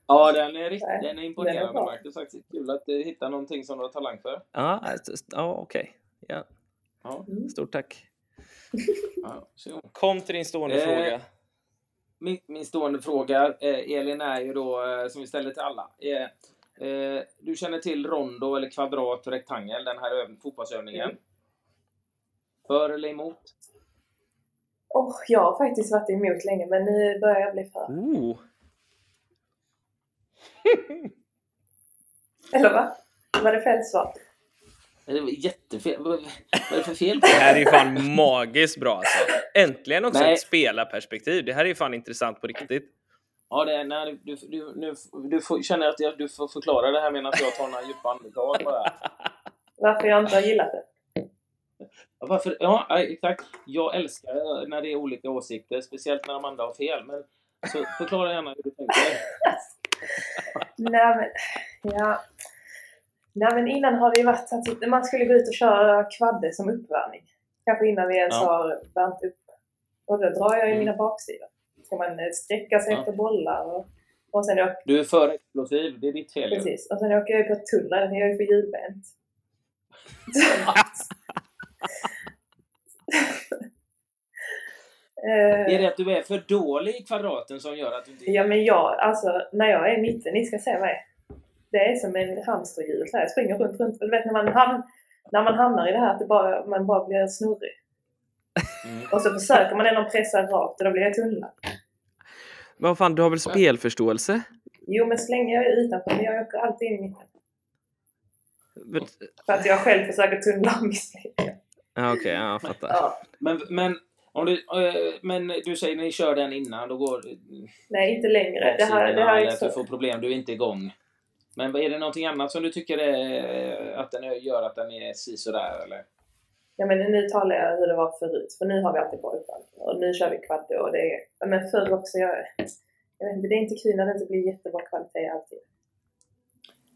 Ja, den är, riktigt, Nej, den är den är imponerande. Marcus. Faktiskt kul att du hittar någonting som du har talang för. Ja, alltså, ja okej. Ja, Ja, Mm. stort tack. ja. Kom till din stående Eh, fråga. Min, min stående fråga, eh, Elin, är ju då, eh, som vi ställer till alla. Eh, eh, du känner till rondo eller kvadrat och rektangel, den här öv- fotbollsövningen? Mm. För eller emot? Oh, jag har faktiskt varit emot länge men nu börjar jag bli för. Oh. Eller va? Var det fel svar? Det var jättefel. Vad är det för fel? Det här är ju fan magiskt bra alltså. Äntligen också Nej. ett spelarperspektiv. Det här är ju fan intressant på riktigt. Ja, det är, nej, du, du, nu, du får, känner att jag, du får förklara det här medan jag tar några djupa andetag bara. Varför jag inte har gillat det? Varför? Ja, exakt. Jag älskar när, när det är olika åsikter, speciellt när de andra har fel. Men så förklara gärna hur du tänker. Nej men, ja. Nej men innan har det ju varit att man skulle gå ut och köra kvadde som uppvärmning. Kanske innan vi ens Ja. har värmt upp. Och då drar jag ju Mm. mina baksidor. Ska man eh, sträcka sig Ja. efter bollar och, och sen åker Du är för explosiv, det är ditt fel. Precis. Och sen åker jag ju på tunneln, jag är ju för hjulbent. Eh, Är det att du är för dålig i kvadraten som gör att du inte... Ja men jag, alltså när jag är i mitten, ni ska se mig. Det är som en hamsterhjul så här. Jag springer runt, runt. Du vet när man, ham när man hamnar i det här att det bara, man bara blir snurrig. Mm. Och så försöker man ändå pressa rakt och då blir jag tunnlad. Men vad fan, du har väl spelförståelse? Jo men så länge jag är utanför, men jag åker alltid in i mitten. Men- För att jag själv försöker tunnla och misslyckas. Ja, Okej, ja, jag fattar. Ja. Men, men, om du, eh, men du säger när ni kör den innan, då går Nej, inte längre. Det här, det här är att du får problem, du är inte igång. Men är det någonting annat som du tycker är, att den gör att den är si sådär eller? Ja men nu talar jag hur det var förut, för nu har vi alltid uppvärmning. Och nu kör vi kvadde och det är... Men förr också, jag, jag vet inte, det är inte kul när det inte blir jättebra kvalitet alltid.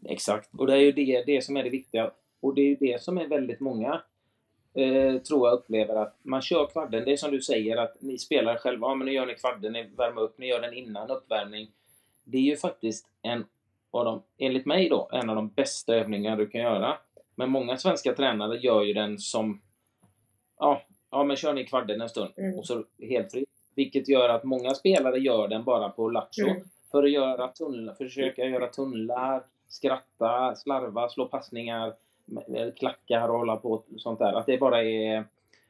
Exakt, och det är ju det, det som är det viktiga. Och det är ju det som är väldigt många, eh, tror jag, upplever att man kör kvadden. Det är som du säger att ni spelar själva, ja men nu gör ni kvadden, ni värmer upp, ni gör den innan uppvärmning. Det är ju faktiskt en av de, enligt mig då, en av de bästa övningar du kan göra. Men många svenska tränare gör ju den som, ja, ja men kör ni kvadden en stund Mm. och så helt fritt. Vilket gör att många spelare gör den bara på lattjo Mm. för att göra tunnlar, försöka göra tunnlar, skratta, slarva, slå passningar, klackar och hålla på och sånt där. Att det bara är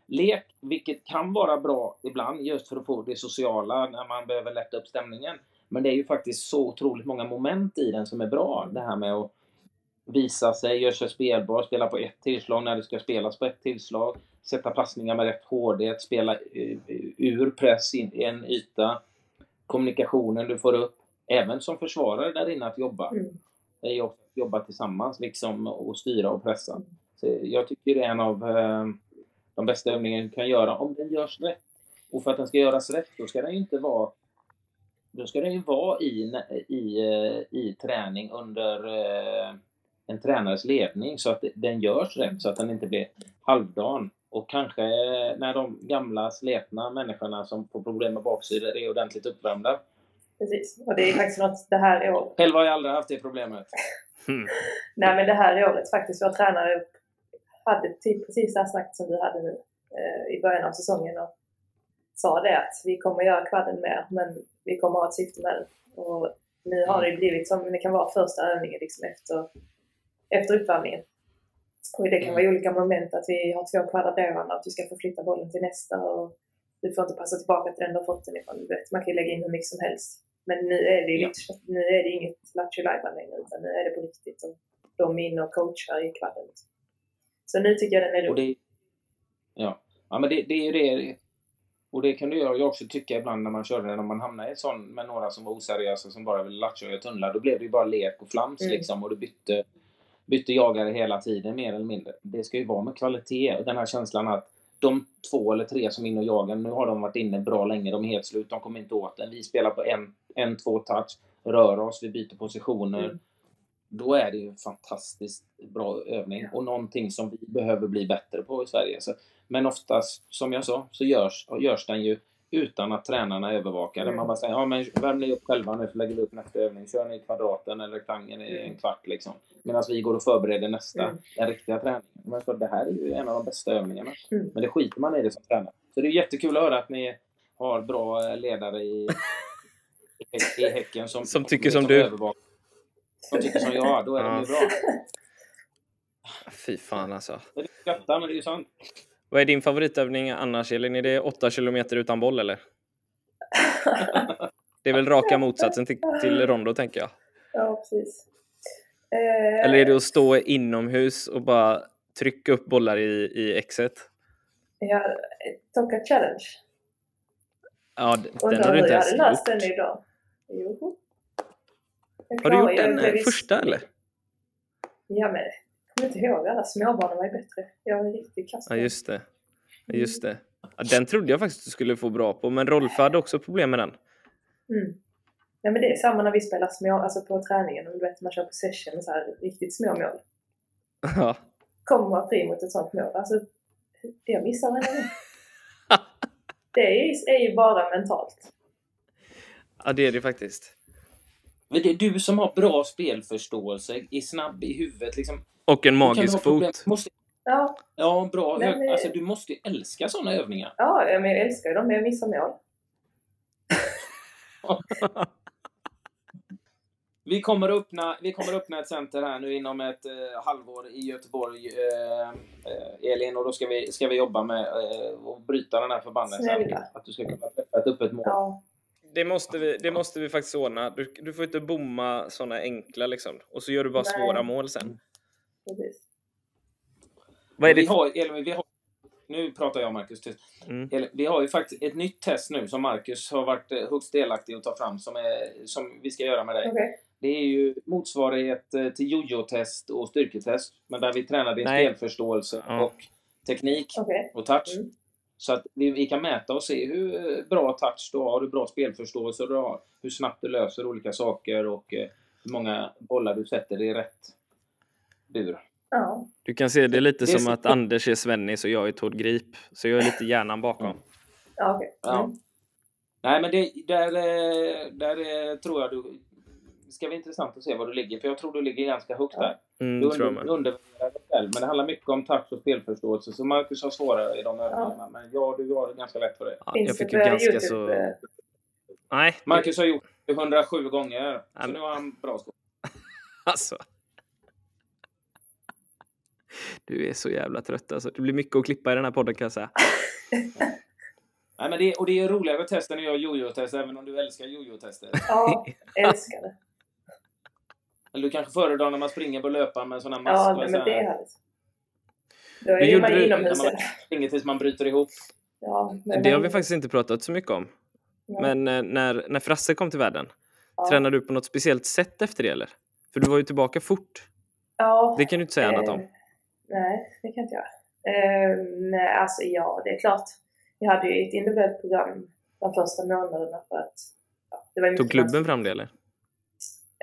lek, vilket kan vara bra ibland just för att få det sociala när man behöver lätta upp stämningen. Men det är ju faktiskt så otroligt många moment i den som är bra. Det här med att visa sig, göra sig spelbar, spela på ett tillslag när det ska spelas på ett tillslag, sätta passningar med rätt hårdhet, spela eh, ur press in i en yta, kommunikationen du får upp, även som försvarare där inne att jobba. Mm. Är ju att jobba tillsammans liksom och styra och pressa. Så jag tycker det är en av eh, de bästa övningarna du kan göra om den görs rätt. Och för att den ska göras rätt, då ska den ju inte vara då ska den ju vara i, i, eh, i träning under eh, en tränares ledning så att den görs rätt så att den inte blir halvdan. Och kanske eh, när de gamla sletna människorna som får problem med baksidor är ordentligt uppvärmda. Precis. Och det är faktiskt något det här året. Själv har jag aldrig haft det problemet. Hmm. Nej men det här året faktiskt, vår tränare hade typ precis det här snacket som du hade nu eh, i början av säsongen och sa det att vi kommer göra kvadden mer men vi kommer ha ett syfte med det. Och nu har det blivit som det kan vara första övningen liksom efter, efter uppvärmningen. Och det kan vara olika moment att vi har två kvadraderande att du ska förflytta bollen till nästa och du får inte passa tillbaka till den du har fått den ifrån. Du vet, man kan ju lägga in hur mycket som helst. Men nu är det, Ja. lite, nu är det inget Lattjo längre utan nu är det på riktigt. Och de är inne och coachar i kvadden. Så nu tycker jag den är rolig. ja. ja, men det, det är ju det. Och det kan du göra, jag också tycka ibland när man körde den, om man hamnar i ett sån med några som var oseriösa som bara ville göra tunnlar, då blev det ju bara lek och flams Mm. liksom och du bytte, bytte jagare hela tiden mer eller mindre. Det ska ju vara med kvalitet och den här känslan att de två eller tre som är inne och jagar, nu har de varit inne bra länge, de är helt slut, de kommer inte åt den. Vi spelar på en, en två touch, rör oss, vi byter positioner. Mm. Då är det ju en fantastiskt bra övning och någonting som vi behöver bli bättre på i Sverige. Så, men oftast, som jag sa, så görs, görs den ju utan att tränarna övervakar. Man bara säger, ja men värm ni upp själva nu så lägger vi upp nästa övning. Kör ni kvadraten eller rektangeln i en kvart liksom. Medan vi går och förbereder nästa, Mm. den riktiga träningen. Men så, det här är ju en av de bästa övningarna. Mm. Men det skiter man i det som tränare. Så det är jättekul att höra att ni har bra eh, ledare i, i, i Häcken som, Som tycker som du. övervakar. Som tycker som jag, då är de ju bra. Fy fan alltså. Det är skrattar, men det är ju sant. Vad är din favoritövning annars Elin? Är det 8 kilometer utan boll eller? Det är väl raka motsatsen till, till rondo tänker jag. Ja, precis. Eh, Eller är det att stå inomhus och bara trycka upp bollar i, i exet? Ja, Tonka Challenge. Ja, den Undrar har du inte jag ens hade löst gjort. den idag. Jo. Jag Har du gjort jag den eh, första eller? Ja, men jag kommer inte ihåg. Alla småbarnen var ju bättre. Jag var riktigt kass. Ja, just det. Just det. Ja, den trodde jag faktiskt du skulle få bra på, men Rolfö hade också problem med den. Mm. Ja, men det är samma när vi spelar små, alltså på träningen. Du vet, man kör på session så här riktigt små mål. Ja. Kommer man fri mot ett sånt mål, alltså jag missar varenda. Det är, är ju bara mentalt. ja, det är det faktiskt. Men det är du som har bra spelförståelse, är snabb i huvudet. Liksom. Och en magisk fot. Måste, Ja, ja, bra. Men, eh, alltså, du måste ju älska sådana övningar. ja men jag älskar dem, men jag missar mål. Vi kommer, att öppna, vi kommer att öppna ett center här nu inom ett eh, halvår i Göteborg, eh, eh, Elin, och då ska vi, ska vi jobba med eh, att bryta den här förbannelsen. Att du ska kunna träffa ett öppet mål. Ja, Det måste, vi, det måste vi faktiskt ordna. Du, du får inte bomma såna enkla liksom. Och så gör du bara Nej. svåra mål sen. precis. Vad är vi det? har, Elin, vi har, nu pratar jag Marcus tyst. Mm. Vi har ju faktiskt ett nytt test nu som Marcus har varit eh, högst delaktig att ta fram som, är, som vi ska göra med dig. Okej. Det är ju motsvarighet eh, till jojo-test och styrketest, men där vi tränar din spelförståelse Ja. och teknik Okej. och touch. Mm. Så att vi, vi kan mäta och se hur eh, bra touch du har, hur bra spelförståelse du har, hur snabbt du löser olika saker och eh, hur många bollar du sätter i rätt bur. Ja. Du kan se det lite Det som att Anders är Svennis och jag är Tord Grip. Så jag är lite hjärnan bakom. Ja, okej. Ja. Mm. Nej, men det, där, eh, där tror jag du... Det ska bli intressant att se var du ligger, för jag tror du ligger ganska högt Ja. där. Mm, Du jag under, undervärderar dig själv, men det handlar mycket om touch och spelförståelse, så Marcus har svårare i de övningarna. Men ja, du har det ganska lätt för det. Ja, jag fick ju ganska så... eh, Nej, Marcus har gjort det 107 gånger, så men- nu har han bra skott. alltså. Du är så jävla trött alltså. Det blir mycket att klippa i den här podden kan jag säga. Nej, men det, och det är roligare test än att göra jojo-test, även om du älskar jojo-tester. Ja, älskar det. Eller du kanske föredrar när man springer på löparen med sån här mask. Ja, men här- det är härligt. Då är gjorde man du- inomhus. man springer tills man bryter ihop. Ja, men Det har vi faktiskt inte pratat så mycket om. Ja. Men eh, när, när Frasse kom till världen, ja. tränade du på något speciellt sätt efter det eller? För du var ju tillbaka fort. Ja, Det kan du inte säga annat eh, om. Nej, det kan jag inte göra. Eh, nej, alltså ja, det är klart. Jag hade ju ett individuellt program de första månaderna för att ja, det var mycket Tog klubben fram det eller?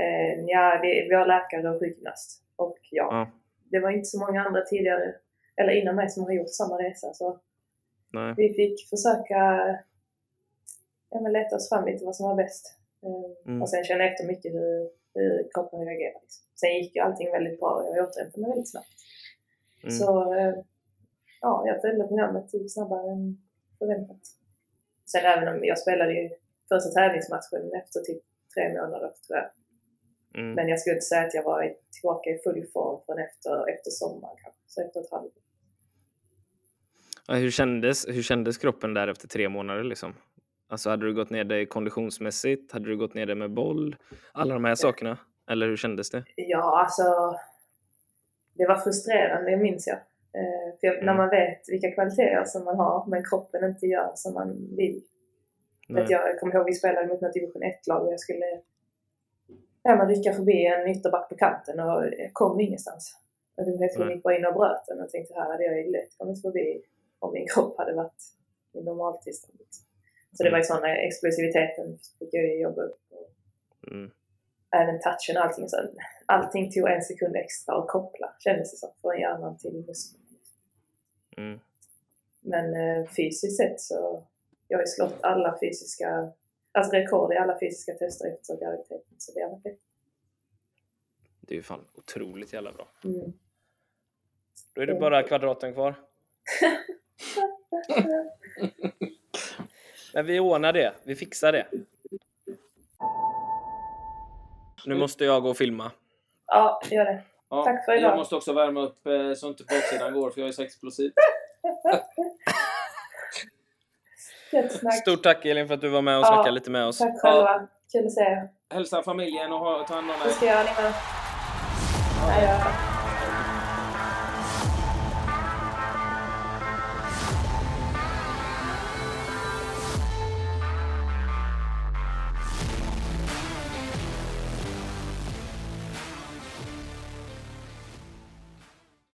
Eh, ja, vi, vi har läkare och sjukgymnast. Och ja, Ja. det var inte så många andra tidigare, eller innan mig, som har gjort samma resa. Så Nej. vi fick försöka ja, men leta oss fram lite vad som var bäst. Eh, Mm. Och sen känna efter mycket hur, hur kroppen reagerar. Liksom. Sen gick ju allting väldigt bra och jag återhämtade mig väldigt snabbt. Mm. Så eh, ja, jag följde programmet, gick snabbare än förväntat. Sen även om jag spelade ju första tävlingsmatchen efter typ tre månader tror jag. Mm. Men jag skulle inte säga att jag var tillbaka i full form förrän efter, efter sommaren kanske. Så efter ett halvår. Ja, hur, kändes, hur kändes kroppen där efter tre månader liksom? Alltså hade du gått ner dig konditionsmässigt? Hade du gått ner dig med boll? Alla de här sakerna? Eller hur kändes det? Ja, alltså. Det var frustrerande, det minns jag. Eh, för jag, när Mm. man vet vilka kvaliteter som man har, men kroppen inte gör som man vill. Vet jag, jag kommer ihåg vi spelade mot något division 1-lag och jag skulle ja, man rycka förbi en ytterback på kanten och jag kom ingenstans. Hon Nej. gick bara in och bröt den och tänkte här hade jag ju lätt kommit förbi om min kropp hade varit i normaltillstånd. Liksom. Så det var ju sådana, explosiviteten fick jag ju jobba upp. Mm. även touchen och allting. Så allting tog en sekund extra att koppla, kändes det som, från hjärnan till muskeln. Mm. Men eh, fysiskt sett så jag har ju slått alla fysiska, alltså rekord i alla fysiska tester efter graviditeten. Så det har varit. Det är ju fan otroligt jävla bra. Mm. Då är det bara kvadraten kvar. Men vi ordnar det. Vi fixar det. Nu måste jag gå och filma. Ja, gör det. Ja, Tack för idag. Jag måste också värma upp eh, så inte baksidan går, för jag är så explosiv. Stort tack Elin för att du var med och Ja, snackade lite med oss. Tack själva. Kul att se er. Hälsa familjen och ta hand om Det dig. ska jag göra ni med. Då.